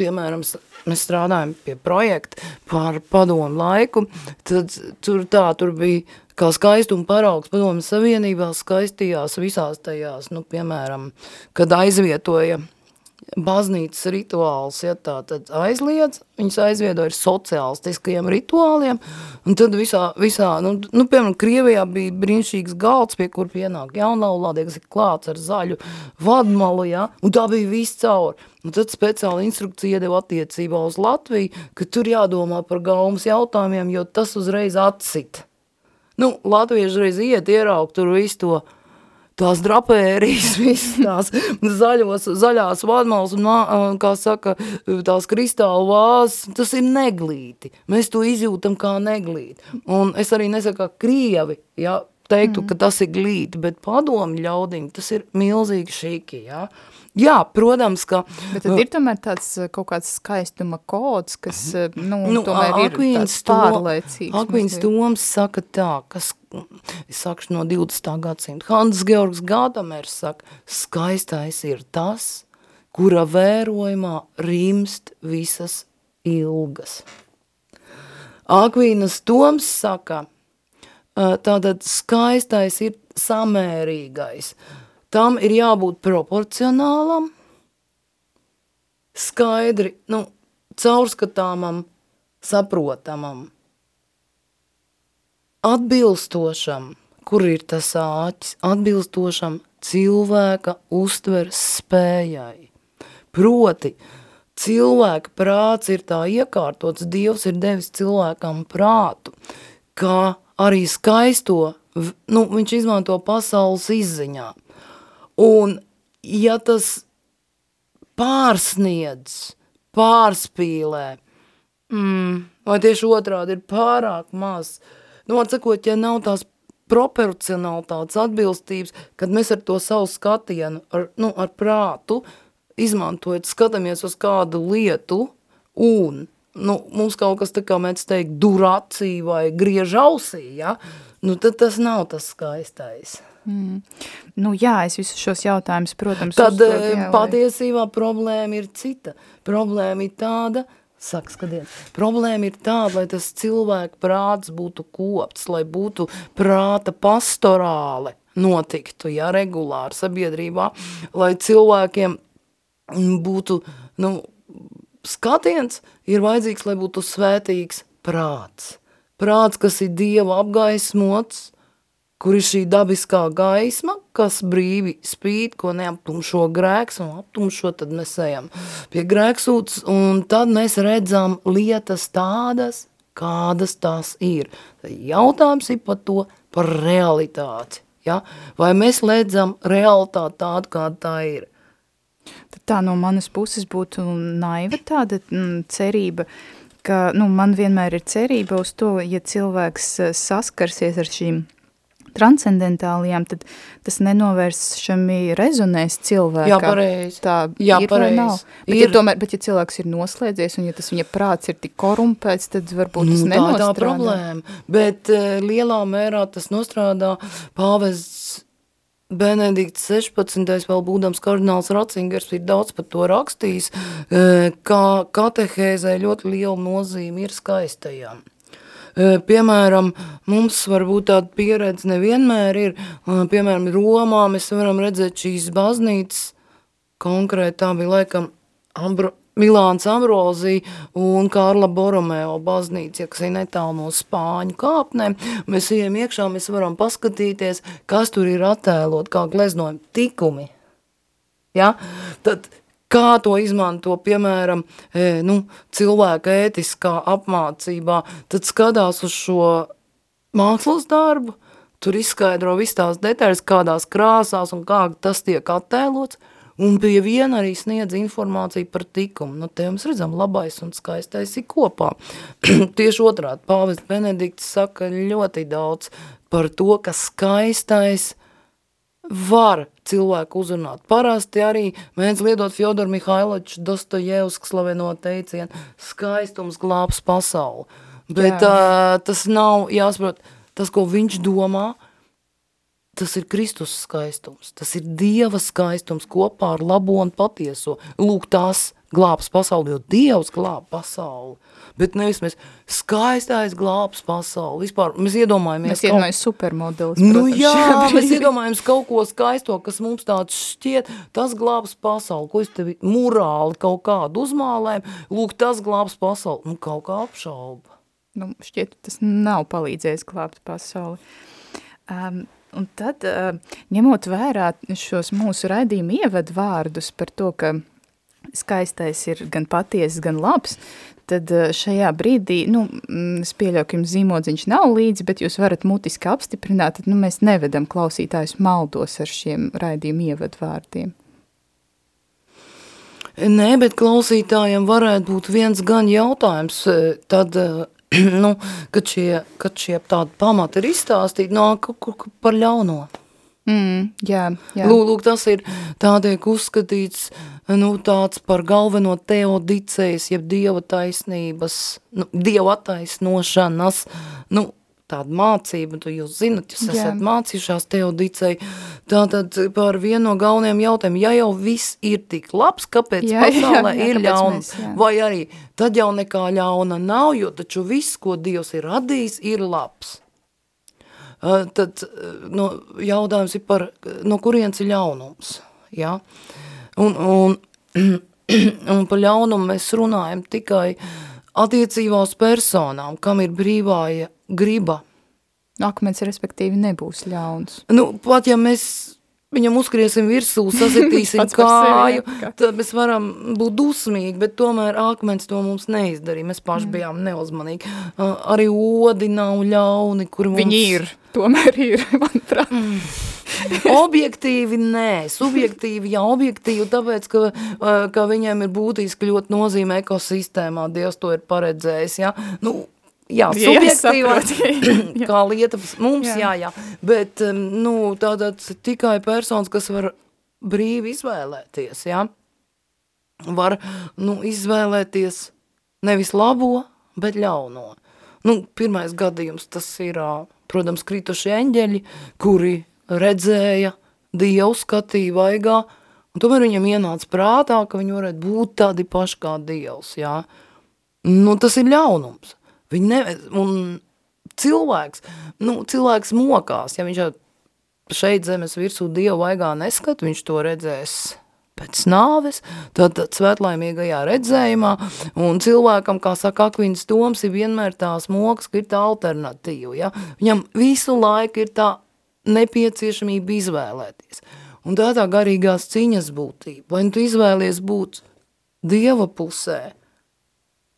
[SPEAKER 2] piemēram, mēs strādājam pie projekta par padomu laiku, tad tur tā, tur bija kā skaistuma paraugs padomu savienībā skaistījās visās tajās, nu, piemēram, kad aizvietoja baznīcas rituāls, ja tā tad aizliedz, viņas aizviedo ar sociālistiskajiem rituāliem, un tad visā, visā nu, nu, piemēram, Krievijā bija brīnišķīgs galds, pie kur pienāk jaunaulādie, kas ir klāts ar zaļu vadmalu, ja, un tā bija viss caur. Un tad speciāli instrukcija iedeva attiecībā uz Latviju, ka tur jādomā par gaumas jautājumiem, jo tas uzreiz atsit. Nu, latvieši uzreiz iet ieraugt tur visu to, tās drapērijas, [LAUGHS] visas tās zaļos, zaļās vadmals un, kā saka, tās kristāla vāzes, tas ir neglīti. Mēs to izjūtam kā neglīti. Un es arī nesaku, ka Krievi, ja, teiktu, mm. ka tas ir glīti, bet padomu ļaudiņi, tas ir milzīgi šīki, ja. Jā, protams, ka...
[SPEAKER 1] Bet tad ir tomēr tāds kaut kāds skaistuma kods, kas, nu, nu tomēr ir tāds pārlaicīgs.
[SPEAKER 2] Akvīns Toms saka tā, kas es sakšu no 20. gadsimta. Hans Georgs Gādamers saka, skaistais ir tas, kura vērojumā rimst visas ilgas. Akvīnas Toms saka, tātad skaistais ir samērīgais. Tam ir jābūt proporcionālam, skaidri, nu, caurskatāmam, saprotamam atbilstošam, kur ir tas āķis, atbilstošam cilvēka uztveres spējai. Proti, cilvēka prāts ir tā iekārtots, Dievs ir devis cilvēkam prātu, kā arī skaisto, nu, viņš izmanto pasaules izziņā. Un, ja tas pārsniedz, pārspīlē, mm, vai tieši otrādi ir pārāk maz, Nu, atsakot, ja nav tās proporcionalitātes atbilstības, kad mēs ar to savu skatienu, ar, nu, ar prātu, izmantojot, skatāmies uz kādu lietu un, nu, mums kaut kas tā kā mēs teikt durācija vai griež ausī, ja, nu, tad tas nav tas skaistais.
[SPEAKER 1] Mm. Nu jā, es visus šos jautājumus, protams,
[SPEAKER 2] Tad uzdod, jā, eh, patiesībā lai... problēma ir cita. Problēma ir tāda, Saka, skatiet, problēma ir tāda, lai tas cilvēku prāts būtu kopts, lai būtu prāta pastorāle notiktu, ja, regulāri sabiedrībā, lai cilvēkiem būtu, nu, skatiens ir vajadzīgs, lai būtu svētīgs prāts. Prāts, kas ir Dieva apgaismots, kur ir šī dabiskā gaisma, kas brīvi spīd, ko neaptumšo grēks, un aptumšo, tad mēs ejam pie grēksūtas, un tad mēs redzam lietas tādas, kādas tās ir. Jautājums ir par to, par realitāti. Ja? Vai mēs redzam realitāti tādu, kāda tā ir?
[SPEAKER 1] Tad tā no manas puses būtu naiva tāda mm, cerība, ka nu, man vienmēr ir cerība uz to, ja cilvēks eh, saskarsies ar šīm transcendentālajām, tad tas nenovēršami rezonēs cilvēkā.
[SPEAKER 2] Jā, pareizi.
[SPEAKER 1] Tā Jā, ir pareizi. vai nav. Bet, ir. Ja tomēr, bet ja cilvēks ir noslēdzies un ja tas viņa prāts ir tik korumpēts, tad varbūt tas nu, nenostrādā. Tā
[SPEAKER 2] tā problēma, bet uh, lielā mērā tas nostrādā pāvests Benedikts 16. vēl būdams kardināls Ratzingers ir daudz par to rakstījis, uh, kā katehēzē ļoti liela nozīme ir skaistajām. Piemēram, mums varbūt tāda pieredze nevienmēr ir, piemēram, Romā mēs varam redzēt šīs baznīcas, konkrēti tā bija laikam Ambro, Milāns Ambrozija un Kārla Boromeo baznīca, kas ir netālu no Spāņu kāpnēm. Mēs ejam iekšā, mēs varam paskatīties, kas tur ir attēlot, kā gleznojumi tikumi. Ja? Tad kā to izmanto, piemēram, e, nu, cilvēka ētiskā apmācībā, tad skatās uz šo mākslas darbu, tur izskaidro visu tās detaļas, kādās krāsās un kā tas tiek attēlots, un pie viena arī sniedz informāciju par tikumu. Nu, te mums redzam, labais un skaistais ir kopā. [CLEARS THROAT] Tieši otrādi, Pāvis Benedikts saka ļoti daudz par to, ka skaistais var cilvēku uzrunāt. Parasti arī mēdz liedot Fjodor Mihailovičs Dostojevsks slaveno teicienu skaistums glābs pasauli. Bet uh, tas nav jāsaprot, tas, ko viņš domā, tas ir Kristus skaistums, tas ir Dieva skaistums kopā ar labo un patieso. Lūk, tās glābs pasauli, jo Dievs glāb pasauli. Bet nevis mēs skaistais glābs pasauli. Vispār mēs iedomājamies...
[SPEAKER 1] Mēs iedomājamies kaut... supermodelis.
[SPEAKER 2] Nu jā, mēs iedomājamies kaut ko skaisto, kas mums tāds šķiet, tas glābs pasauli, ko es tevi morāli kaut kādu uzmālēm, lūk, tas glābs pasauli. Nu, kaut kā apšauba.
[SPEAKER 1] Nu, šķiet, tas nav palīdzējis glābt pasauli. Um, Un tad, uh, ņemot vērā šos mūsu raidījumu ievadu vārdus par to, ka skaistais ir gan patiesas, gan labs, tad uh, šajā brīdī, nu, mm, es pieļauju, ka jums zīmodziņš nav līdzi, bet jūs varat mutiski apstiprināt, tad nu, mēs nevedam klausītājus maldos ar šiem raidījumu ievadu vārdiem.
[SPEAKER 2] Nē, bet klausītājiem varētu būt viens gan jautājums, tad [CLEARS THROAT] nu, kad, šie, kad šie tādi pamati ir izstāstīti, nāk no, par ļauno.
[SPEAKER 1] Mm, jā, jā.
[SPEAKER 2] Lūk, tas ir tādiek uzskatīts nu, tāds par galveno teodicējas, jeb dieva taisnības, nu, dieva attaisnošanas, nu, tāda mācība, tu jūs zinat, jūs esat Jā. mācījušās teodicei, tātad par vienu no galvenajiem jautājumiem, ja jau viss ir tik labs, kāpēc jā, [LAUGHS] pasaulē jā, jā, ir ļauns, vai arī tad jau nekā ļauna nav, jo taču viss, ko Dievs ir radījis, ir labs. Uh, tad no, jautājums ir par, no kurienes ir ļaunums, ja? un, un, [CLEARS THROAT] un par ļaunumu mēs runājam tikai attiecībā uz personām, kam ir brīvāja griba.
[SPEAKER 1] Akmens, respektīvi, nebūs ļauns.
[SPEAKER 2] Nu, pat ja mēs viņam uzkriesim virsū, [LAUGHS] sasitīsim kāju, tad mēs varam būt dusmīgi, bet tomēr akmens to mums neizdarīja. Mēs paši mm. bijām neuzmanīgi. Uh, arī odi nav ļauni, kur mums...
[SPEAKER 1] Viņi ir, tomēr ir, [LAUGHS] manuprāt.
[SPEAKER 2] Mm. [LAUGHS] objektīvi nē, subjektīvi jā, objektīvi, tāpēc, ka, ka viņiem ir būtiski ļoti nozīme ekosistēmā, Dievs to ir paredzējis, jā. Nu, jā, subjektīvā, [CLEARS THROAT] [CLEARS THROAT] kā lieta mums, jā, jā, bet, um, nu, tātad tikai personas, kas var brīvi izvēlēties, jā, var, nu, izvēlēties nevis labo, bet ļauno. Nu, pirmais gadījums tas ir, protams, kritušie eņģeļi, kuri redzēja Dievu skatīja vaigā, un tomēr viņam ienāca prātā, ka viņi varētu būt tādi paši kā Dievs, jā. Nu, tas ir ļaunums. Viņi ne, un cilvēks, nu, cilvēks mokās, ja viņš jau šeit zemes virsū Dievu vaigā neskat, viņš to redzēs pēc nāves, tad, svētlaimīgajā redzējumā, un cilvēkam, kā saka Akvins Toms, ir vienmēr tās mokas, ka ir tā alternatīva, ja? Viņam visu laiku ir tā nepieciešamība izvēlēties. Un tā tā garīgās ciņas būtība, vai nu tu izvēlies būt Dieva pusē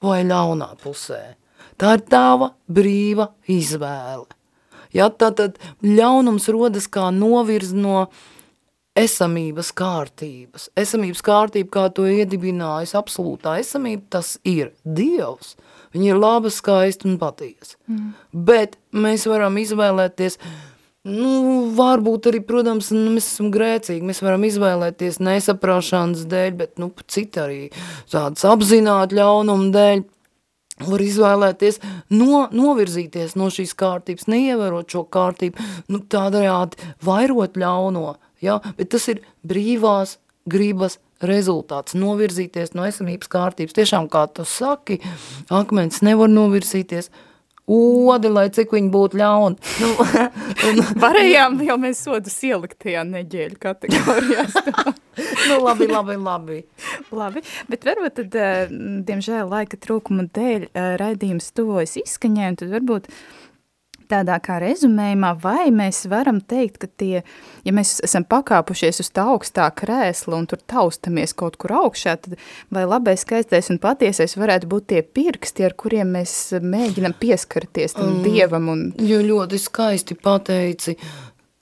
[SPEAKER 2] vai ļaunā pusē. Tā ir tava brīva izvēle. Ja, tātad ļaunums rodas kā novirz no esamības kārtības. Esamības kārtība, kā to iedibinājas absolūtā esamība, tas ir Dievs. Viņa ir laba, skaista un patiesa. Mm. Bet mēs varam izvēlēties, nu, varbūt arī, protams, nu, mēs esam grēcīgi, mēs varam izvēlēties nesaprāšanas dēļ, bet, nu, citi arī tādas apzināt ļaunumu dēļ, var izvēlēties no, novirzīties no šīs kārtības, neievērot šo kārtību, nu, tādējādi vairot ļauno, ja? bet tas ir brīvās gribas rezultāts, novirzīties no esamības kārtības. Tiešām, kā tu saki, akmens nevar novirzīties, odi, lai cik viņi būtu ļauni. Nu, [LAUGHS]
[SPEAKER 1] un, Varējām jau mēs sodus ielikt tajā neģēļu kategorijās. [LAUGHS]
[SPEAKER 2] nu, labi, labi, labi.
[SPEAKER 1] labi, bet varbūt tad, eh, diemžēl, laika trūkuma dēļ eh, raidījums tuvojas izskaņai, un tad varbūt uh, tādā kā rezumējumā, vai mēs varam teikt, ka tie, ja mēs esam pakāpušies uz tā augstā krēsla un tur taustamies kaut kur augšā, tad vai labais, skaistais un patiesais varētu būt tie pirksti, ar kuriem mēs mēģinam pieskarties tam mm, dievam? Un...
[SPEAKER 2] Jo ļoti skaisti pateici,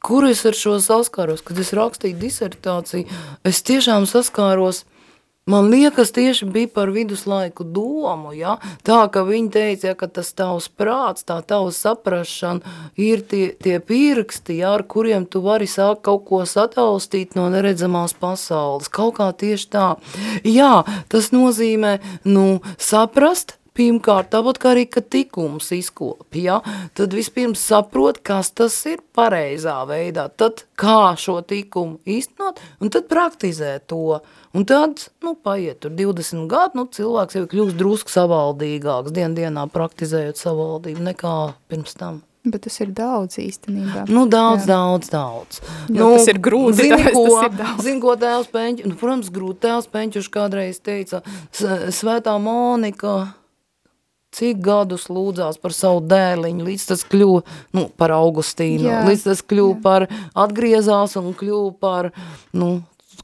[SPEAKER 2] kur es ar šo saskāros, kad es rakstīju disertāciju, es tiešām saskāros – Man liekas, tieši bija par viduslaiku domu, ja? tā ka viņi teica, ja, ka tas tavs prāts, tā tavs saprašana ir tie, tie pirksti, ja, ar kuriem tu vari sākt kaut ko sataustīt no neredzamās pasaules. Kaut kā tieši tā. Jā, tas nozīmē, nu, saprast, pirmkārt, tāpat kā arī, ka tikums izkopi, ja, tad vispirms saprot, kas tas ir pareizā veidā, tad kā šo tikumu īstenot, un tad praktizē to. Un tad, nu, paiet tur 20 gadu, nu, cilvēks jau kļūst drusku savaldīgāks, dien dienā praktizējot savaldību nekā pirms tam.
[SPEAKER 1] Bet tas ir daudz īstenībā.
[SPEAKER 2] Nu, daudz, Jā. daudz, daudz.
[SPEAKER 1] Jo nu, tas ir grūti,
[SPEAKER 2] zini, ko. Zini, ko tēvs Peņķis, nu, protams, grūti tēvs Peņķuši kādreiz teica, Svētā Monika, cik gadus lūdzās par savu dēliņu, līdz tas kļuva nu, par Augustīnu, Jā. līdz tas kļuva Jā. par, atgriezās un kļuva par, nu,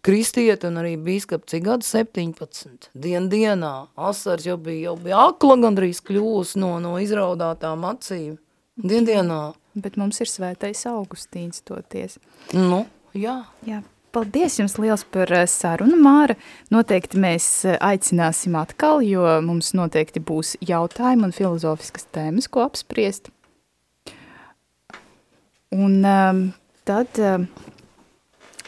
[SPEAKER 2] kristieti un arī bīskap, cik gadu 17, dien dienā, asars jau bija, jau bija akla gandrīz kļūs no, no izraudātām acīm. Diendienā.
[SPEAKER 1] Bet mums ir svētais Augustīns toties.
[SPEAKER 2] Nu, jā.
[SPEAKER 1] Jā. Paldies jums liels par eh, sarunu, Māra. Noteikti mēs eh, aicināsim atkal, jo mums noteikti būs jautājumi un filozofiskas tēmas, ko apspriest. Un um, tad um,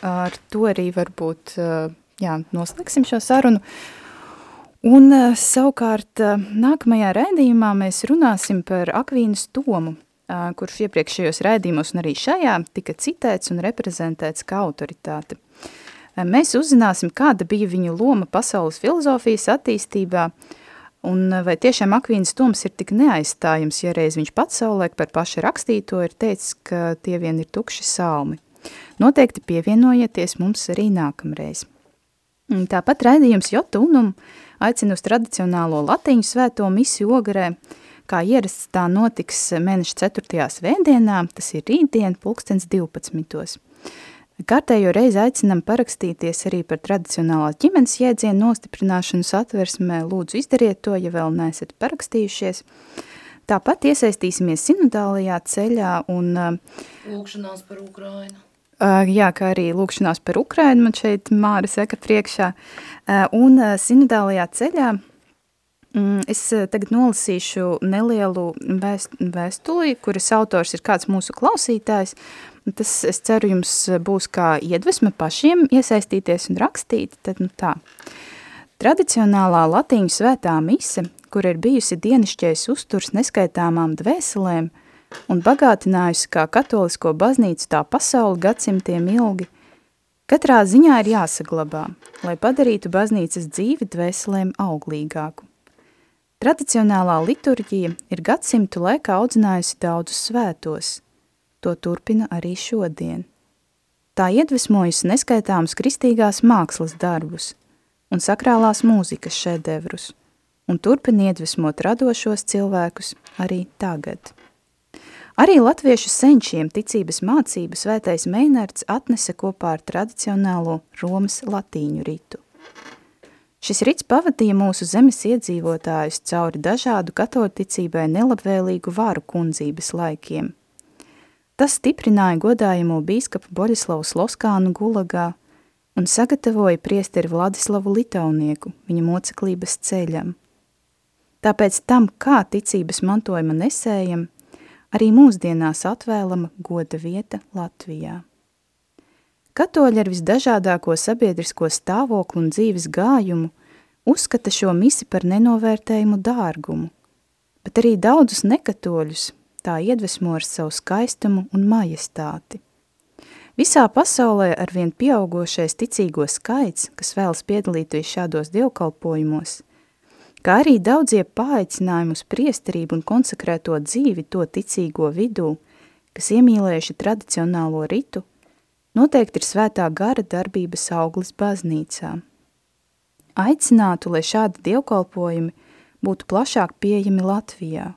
[SPEAKER 1] ar to arī varbūt uh, jā, noslēgsim šo sarunu. Un uh, savukārt uh, nākamajā raidījumā mēs runāsim par Akvīnas Tomu, kurš iepriekšējos raidījumos un arī šajā tika citēts un reprezentēts kā autoritāte. Uh, mēs uzzināsim, kāda bija viņa loma pasaules filozofijas attīstībā, un uh, vai tiešām Akvīnas Toms ir tik neaizstājums, ja reiz viņš pats savulaik par paša rakstīto ir teicis, ka tie vien ir tukši salmi. Noteikti pievienojieties mums arī nākamreiz. Tāpat raidījums Jotu Unum aicina uz tradicionālo latiņu svēto misiju ogarē, kā ierasts tā notiks mēneša 4. svētdienā, tas ir rītdien, pulkstens 12. Kārtējo reizi aicinam parakstīties arī par tradicionālās ģimenes jēdzienu nostiprināšanu satversmē. Lūdzu, izdariet to, ja vēl neesat parakstījušies. Tāpat iesaistīsimies sinodālajā ceļā un...
[SPEAKER 2] Lūkšanās par Ukrainu.
[SPEAKER 1] Jā, kā arī lūkšanās par Ukrainu man šeit Māra saka priekšā. Un sinodālajā ceļā es tagad nolasīšu nelielu vēst, vēstuli, kuras autors ir kāds mūsu klausītājs. Tas, es ceru, jums būs kā iedvesma pašiem iesaistīties un rakstīt. Tad, nu tā. Tradicionālā latīņu svētā mise, kur ir bijusi dienišķais uzturs neskaitāmām dvēselēm – un bagātinājusi kā katolisko baznīcu tā pasauli gadsimtiem ilgi, katrā ziņā ir jāsaglabā, lai padarītu baznīcas dzīvi dvēselēm auglīgāku. Tradicionālā liturģija ir gadsimtu laikā audzinājusi daudzus svētos, to turpina arī šodien. Tā iedvesmojusi neskaitāmus kristīgās mākslas darbus un sakrālās mūzikas šedevrus, un turpina iedvesmot radošos cilvēkus arī tagad. Arī latviešu senčiem ticības mācību svētais Meinards atnesa kopā ar tradicionālo Romas latīņu ritu. Šis rits pavadīja mūsu zemes iedzīvotājus cauri dažādu katoļticībai nelabvēlīgu varu kundzības laikiem. Tas stiprināja godājamo bīskapu Boļislavu Sloskānu gulagā un sagatavoja priesteri Vladislavu Litaunieku viņa moceklības ceļam. Tāpēc tam, kā ticības mantojuma nesējam – arī mūsdienās atvēlama goda vieta Latvijā. Katoļi ar visdažādāko sabiedrisko stāvoklu un dzīves gājumu uzskata šo misi par nenovērtējumu dārgumu, bet arī daudzus nekatoļus tā iedvesmo ar savu skaistumu un majestāti. Visā pasaulē arvien pieaugošais ticīgo skaits, kas vēlas piedalīties šādos dievkalpojumos, kā arī daudzie paaicinājumi uz priesterību un konsekrēto dzīvi to ticīgo vidū, kas iemīlējuši tradicionālo ritu, noteikti ir svētā gara darbības auglis baznīcā. Aicinātu, lai šādi dievkalpojumi būtu plašāk pieejami Latvijā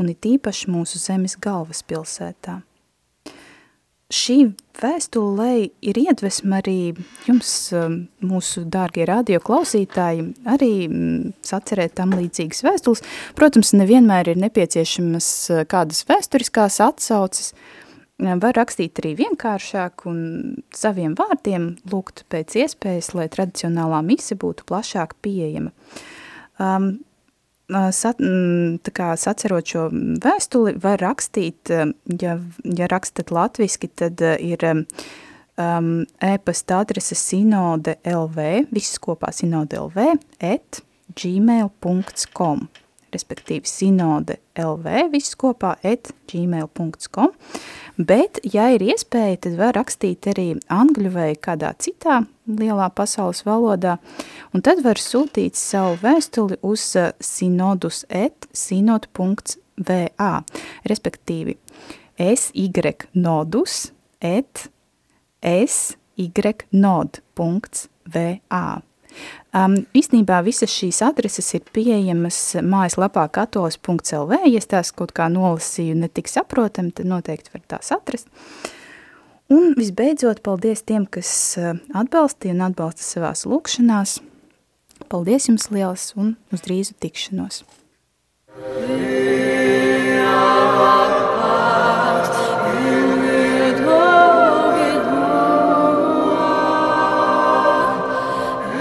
[SPEAKER 1] un it īpaši mūsu zemes galvaspilsētā šī vēstulē ir iedvesma arī jums, um, mūsu dārgie radio klausītāji, arī mm, sacerēt tam līdzīgas vēstules. Protams, nevienmēr ir nepieciešamas uh, kādas vēsturiskās atsauces, var rakstīt arī vienkāršāk un saviem vārdiem lūgt pēc iespējas, lai tradicionālā mise būtu plašāk pieejama. Um, sat, tā kā sacerot šo vēstuli, var rakstīt, ja, ja rakstat latviski, tad ir um, e-pasta adrese sinode LV, viss kopā sinode LV, et gmail.com. respektīvi sinode LV, viss kopā et gmail.com, bet, ja ir iespēja, tad var rakstīt arī angļu vai kādā citā lielā pasaules valodā, un tad var sūtīt savu vēstuli uz sinodus et sinod.va, respektīvi synodus et synod.va. Um, īstenībā visas šīs adreses ir pieejamas mājaslapā katolis.lv, ja tās kaut kā nolasīju netik saprotami, tad noteikti var tās atrast. Un visbeidzot, paldies tiem, kas atbalstīja un atbalsta savās lūkšanās. Paldies jums liels un uz drīzu tikšanos!